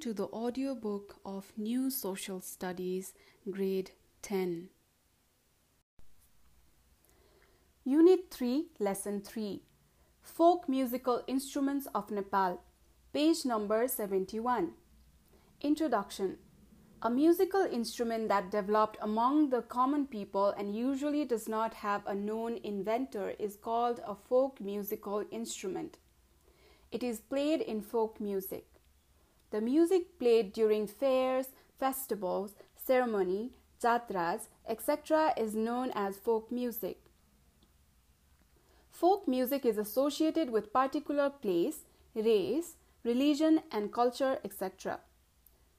to the audiobook of New Social Studies, Grade 10. Unit 3, Lesson 3 Folk Musical Instruments of Nepal, page number 71. Introduction A musical instrument that developed among the common people and usually does not have a known inventor is called a folk musical instrument. It is played in folk music. The music played during fairs, festivals, ceremony, jatras, etc. is known as folk music. Folk music is associated with particular place, race, religion and culture, etc.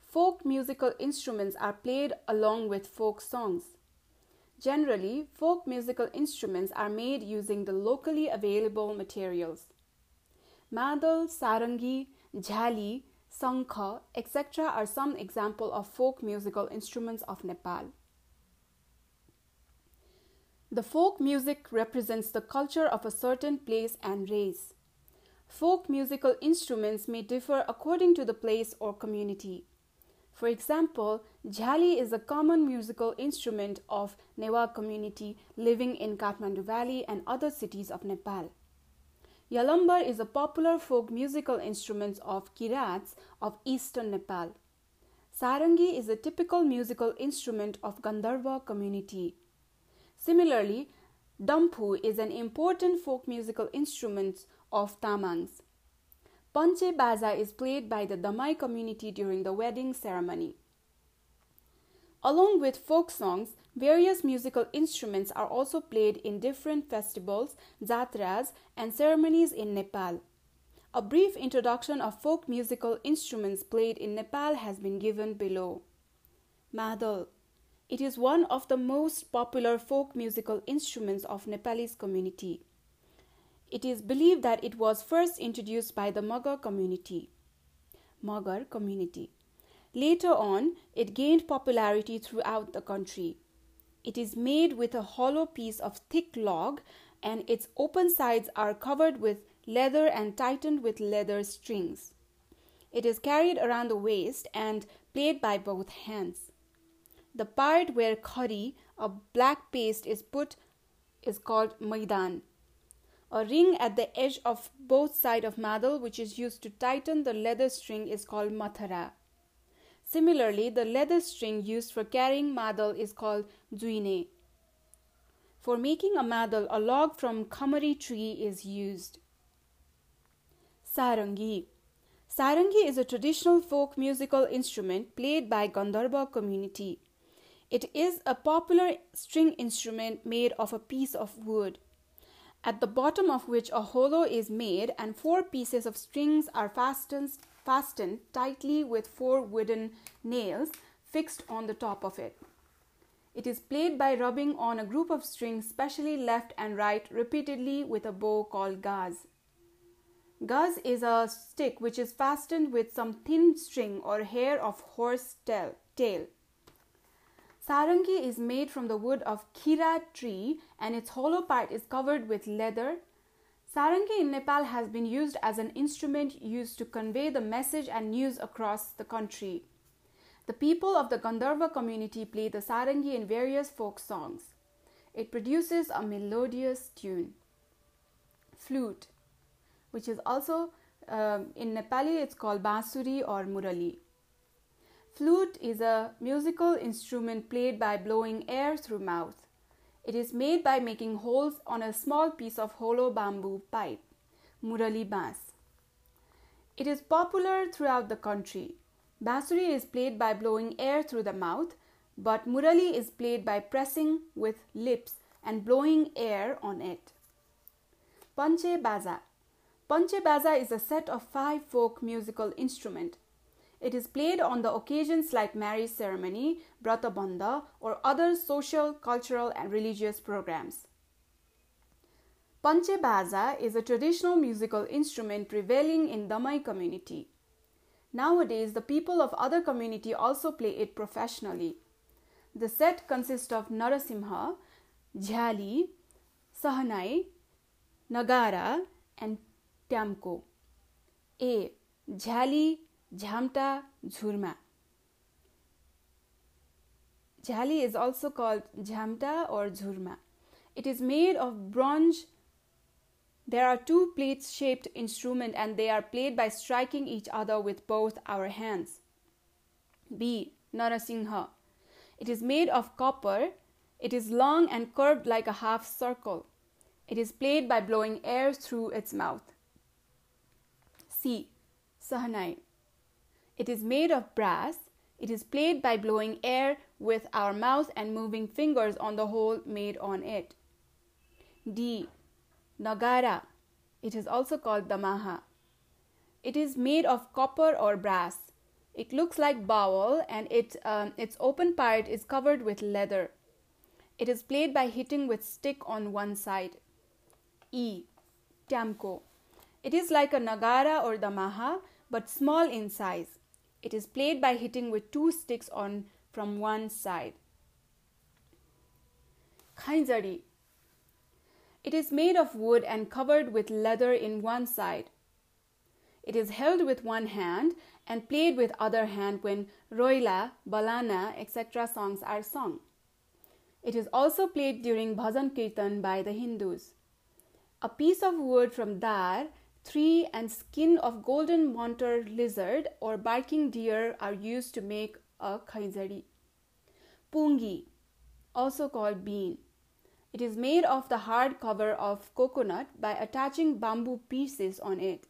Folk musical instruments are played along with folk songs. Generally, folk musical instruments are made using the locally available materials. Madal, sarangi, jhali, sankha, etc. are some example of folk musical instruments of Nepal. The folk music represents the culture of a certain place and race. Folk musical instruments may differ according to the place or community. For example, jhali is a common musical instrument of Newa community living in Kathmandu Valley and other cities of Nepal. Yalambar is a popular folk musical instrument of Kirats of eastern Nepal. Sarangi is a typical musical instrument of Gandharva community. Similarly, Damphu is an important folk musical instrument of Tamangs. Panche Baza is played by the Damai community during the wedding ceremony. Along with folk songs, various musical instruments are also played in different festivals, jatras, and ceremonies in Nepal. A brief introduction of folk musical instruments played in Nepal has been given below. Madal. It is one of the most popular folk musical instruments of Nepalese community. It is believed that it was first introduced by the Magar community. Magar community. Later on, it gained popularity throughout the country. It is made with a hollow piece of thick log, and its open sides are covered with leather and tightened with leather strings. It is carried around the waist and played by both hands. The part where khari, a black paste, is put is called maidan. A ring at the edge of both sides of madal, which is used to tighten the leather string, is called mathara. Similarly, the leather string used for carrying madal is called juine. For making a madal, a log from kamari tree is used. Sarangi. Sarangi is a traditional folk musical instrument played by Gandharva community. It is a popular string instrument made of a piece of wood, at the bottom of which a hollow is made and four pieces of strings are fastened, fastened tightly with four wooden nails fixed on the top of it. It is played by rubbing on a group of strings, specially left and right, repeatedly with a bow called gaz. Gaz is a stick which is fastened with some thin string or hair of horse tail. Sarangi is made from the wood of kira tree and its hollow part is covered with leather. Sarangi in Nepal has been used as an instrument used to convey the message and news across the country. The people of the Gandharva community play the sarangi in various folk songs. It produces a melodious tune. Flute, which is also uh, in Nepali, it's called bansuri or murali. Flute is a musical instrument played by blowing air through mouth. It is made by making holes on a small piece of hollow bamboo pipe, murali bans. It is popular throughout the country. Bansuri is played by blowing air through the mouth, but murali is played by pressing with lips and blowing air on it. Panche Baza Panche Baza is a set of five folk musical instruments. It is played on the occasions like marriage ceremony, brata bandha, or other social, cultural, and religious programs. Panche Baza is a traditional musical instrument prevailing in Damai community. Nowadays, the people of other community also play it professionally. The set consists of Narasingha, Jhali, Sahanai, Nagara, and Tamko. A. Jhali Jhamta Jhurma. Jhali is also called Jhamta or Jhurma. It is made of bronze. There are two plates shaped instrument and they are played by striking each other with both our hands. B. Narasingha. It is made of copper. It is long and curved like a half circle. It is played by blowing air through its mouth. C. Sahanai. It is made of brass. It is played by blowing air with our mouth and moving fingers on the hole made on it. D. Nagara. It is also called damaha. It is made of copper or brass. It looks like bowl and it, um, its open part is covered with leather. It is played by hitting with stick on one side. E. Tamko. It is like a nagara or damaha but small in size. It is played by hitting with two sticks on from one side. Khainjari. It is made of wood and covered with leather in one side. It is held with one hand and played with other hand when roila, balana, etc. songs are sung. It is also played during bhajan kirtan by the Hindus. A piece of wood from dar Tree and skin of golden monitor lizard or barking deer are used to make a khainjari. Pungi, also called bean. It is made of the hard cover of coconut by attaching bamboo pieces on it.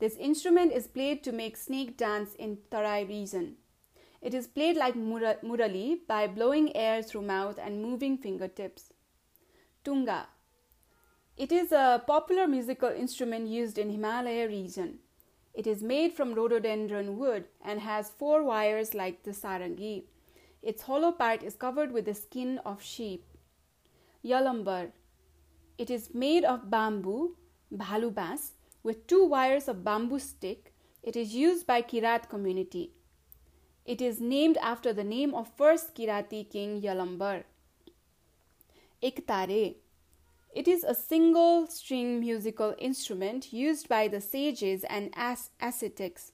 This instrument is played to make snake dance in Tarai region. It is played like murali by blowing air through mouth and moving fingertips. Tunga, it is a popular musical instrument used in Himalaya region. It is made from rhododendron wood and has four wires like the sarangi. Its hollow part is covered with the skin of sheep. Yalambar. It is made of bamboo, bhalubas, with two wires of bamboo stick. It is used by Kirat community. It is named after the name of first Kirati king Yalambar. Iktare. It is a single string musical instrument used by the sages and as- ascetics.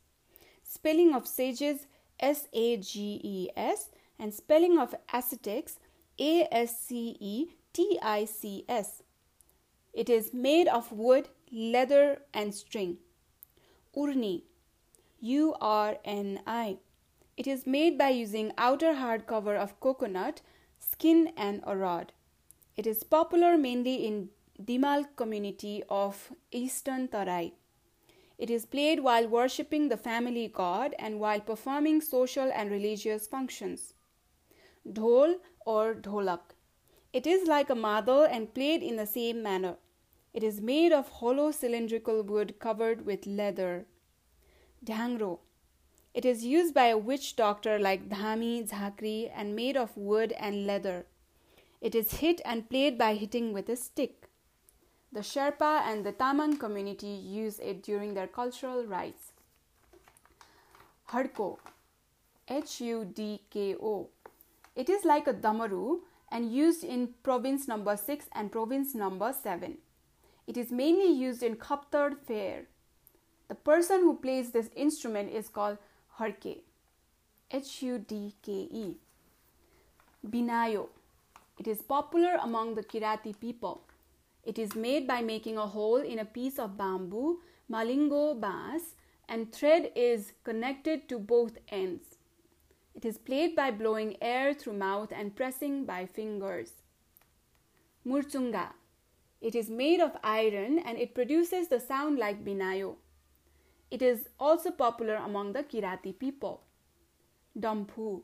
Spelling of sages S A G E S and spelling of ascetics A S C E T I C S. It is made of wood, leather, and string. Urni U R N I. It is made by using outer hard cover of coconut, skin, and a rod. It is popular mainly in Dimal community of Eastern Tarai. It is played while worshipping the family god and while performing social and religious functions. Dhol or dholak. It is like a madal and played in the same manner. It is made of hollow cylindrical wood covered with leather. Dhangro. It is used by a witch doctor like Dhami, Jhakri and made of wood and leather. It is hit and played by hitting with a stick. The Sherpa and the Tamang community use it during their cultural rites. Hudko H U D K O. It is like a damaru and used in province number 6 and province number 7. It is mainly used in Khaptad fair. The person who plays this instrument is called Hudke. H U D K E. Binayo it is popular among the Kirati people. It is made by making a hole in a piece of bamboo, malingo bass, and thread is connected to both ends. It is played by blowing air through mouth and pressing by fingers. Murchunga. It is made of iron and it produces the sound like binayo. It is also popular among the Kirati people. Damphu.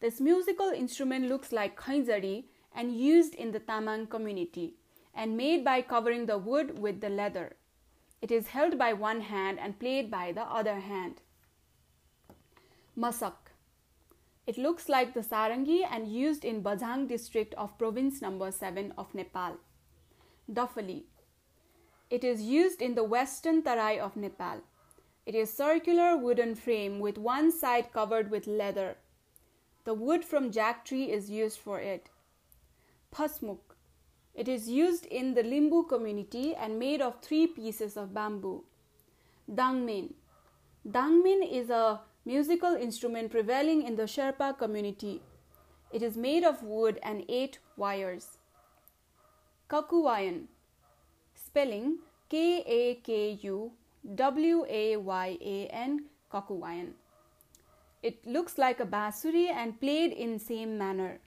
This musical instrument looks like khainjari and used in the Tamang community and made by covering the wood with the leather. It is held by one hand and played by the other hand. Masak. It looks like the sarangi and used in Bajang district of province number 7 of Nepal. Dafali. It is used in the western Tarai of Nepal. It is circular wooden frame with one side covered with leather. The wood from jack tree is used for it. Phasmuk. It is used in the Limbu community and made of three pieces of bamboo. Dangmin. Dangmin is a musical instrument prevailing in the Sherpa community. It is made of wood and eight wires. Kakuwayan. Spelling K A K U W A Y A N Kakuwayan. It looks like a basuri and played in same manner.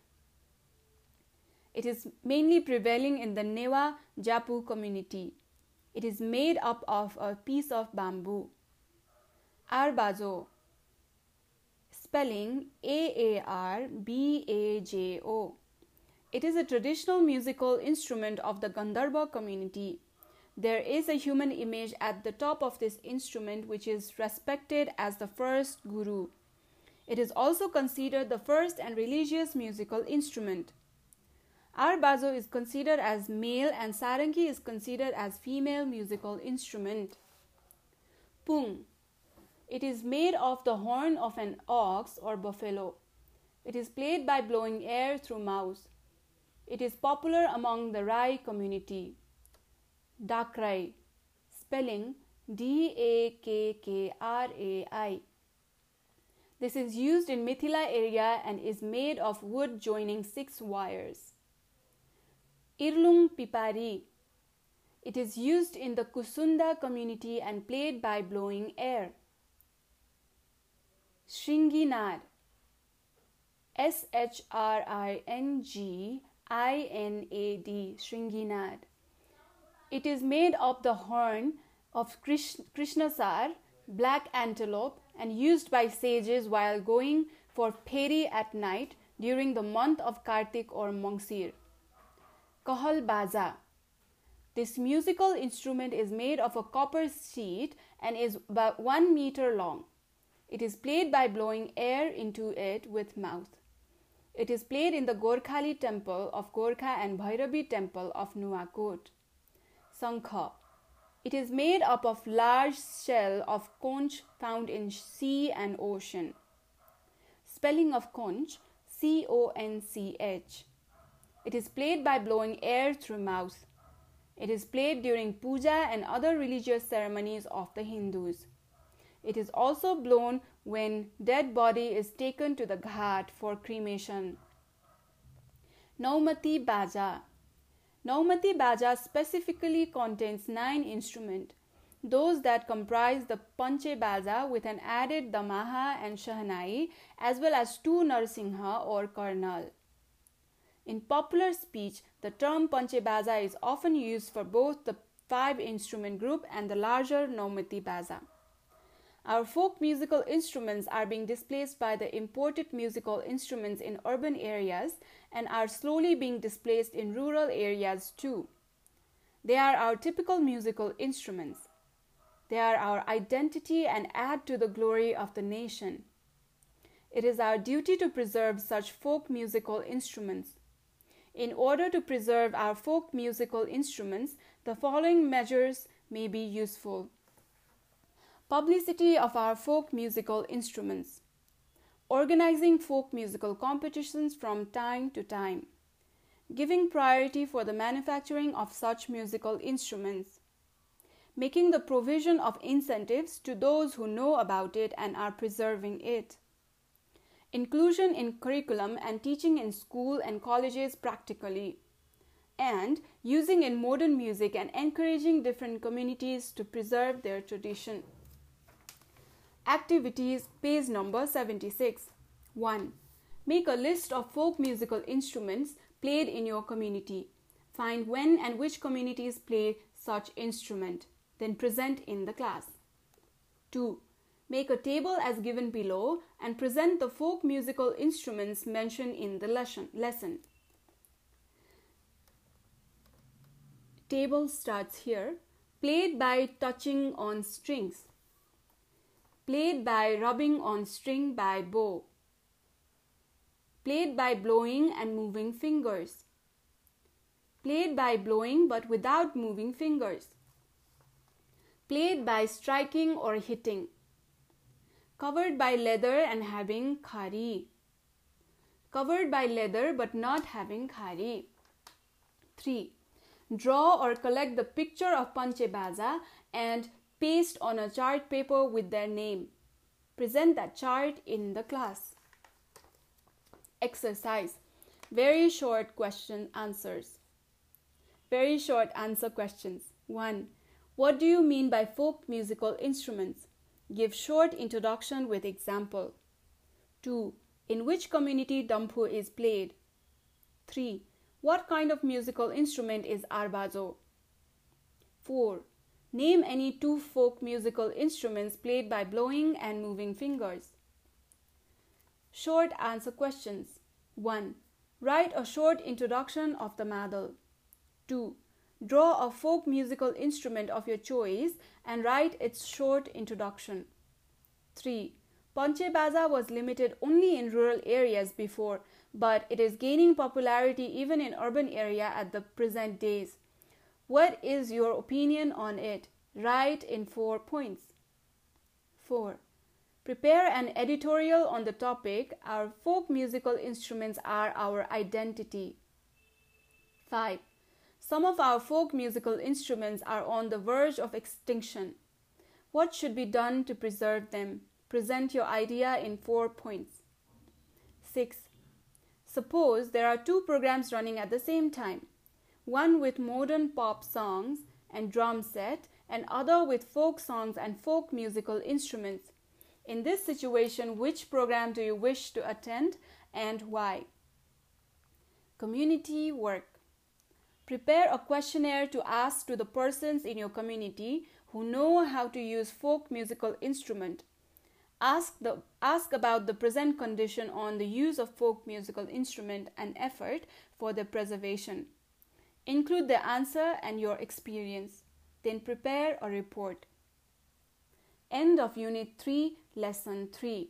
It is mainly prevailing in the Newa Japu community. It is made up of a piece of bamboo. Arbajo. Spelling A A R B A J O. It is a traditional musical instrument of the Gandharva community. There is a human image at the top of this instrument which is respected as the first guru. It is also considered the first and religious musical instrument. Arbajo is considered as male and sarangi is considered as female musical instrument. Pung. It is made of the horn of an ox or buffalo. It is played by blowing air through mouth. It is popular among the Rai community. Dakrai. Spelling D A K K R A I. This is used in Mithila area and is made of wood joining six wires. Irlung Pipari. It is used in the Kusunda community and played by blowing air. Shringinad. S H R I N G I N A D. Shringinad. It is made of the horn of Krishnasar, black antelope, and used by sages while going for peri at night during the month of Kartik or Mangsir. Kahal Baza. This musical instrument is made of a copper sheet and is about one meter long. It is played by blowing air into it with mouth. It is played in the Gorkhali temple of Gorkha and Bhairavi temple of Nuwakot. Sankha. It is made up of large shell of conch found in sea and ocean. Spelling of conch C O N C H. It is played by blowing air through mouth. It is played during puja and other religious ceremonies of the Hindus. It is also blown when dead body is taken to the ghat for cremation. Naumati Baja Naumati Baja specifically contains nine instruments, those that comprise the Panche Baja with an added Damaha and Shahnai, as well as two Narsingha or Karnal. In popular speech, the term Panche Baja is often used for both the five instrument group and the larger Naumati Baja. Our folk musical instruments are being displaced by the imported musical instruments in urban areas and are slowly being displaced in rural areas too. They are our typical musical instruments. They are our identity and add to the glory of the nation. It is our duty to preserve such folk musical instruments. In order to preserve our folk musical instruments, the following measures may be useful. Publicity of our folk musical instruments. Organizing folk musical competitions from time to time. Giving priority for the manufacturing of such musical instruments. Making the provision of incentives to those who know about it and are preserving it inclusion in curriculum and teaching in school and colleges practically, and using in modern music and encouraging different communities to preserve their tradition. Activities, page number 76. 1. Make a list of folk musical instruments played in your community. Find when and which communities play such instrument. Then present in the class. 2. Make a table as given below and present the folk musical instruments mentioned in the lesson. Table starts here. Played by touching on strings. Played by rubbing on string by bow. Played by blowing and moving fingers. Played by blowing but without moving fingers. Played by striking or hitting covered by leather and having khari. Covered by leather but not having khari. 3. Draw or collect the picture of Panche Baja and paste on a chart paper with their name. Present that chart in the class. Exercise Very short question answers. Very short answer questions. 1. What do you mean by folk musical instruments? Give short introduction with example. 2. In which community Damphu is played? 3. What kind of musical instrument is arbazo? 4. Name any two folk musical instruments played by blowing and moving fingers. Short answer questions 1. Write a short introduction of the madal. 2. Draw a folk musical instrument of your choice and write its short introduction. 3. Panche Baza was limited only in rural areas before, but it is gaining popularity even in urban area at the present days. What is your opinion on it? Write in four points. 4. Prepare an editorial on the topic Our folk musical instruments are our identity. 5. Some of our folk musical instruments are on the verge of extinction. What should be done to preserve them? Present your idea in four points. 6. Suppose there are two programs running at the same time one with modern pop songs and drum set, and other with folk songs and folk musical instruments. In this situation, which program do you wish to attend and why? Community work. Prepare a questionnaire to ask to the persons in your community who know how to use folk musical instrument. Ask, the, ask about the present condition on the use of folk musical instrument and effort for their preservation. Include the answer and your experience. Then prepare a report. End of Unit 3, Lesson 3.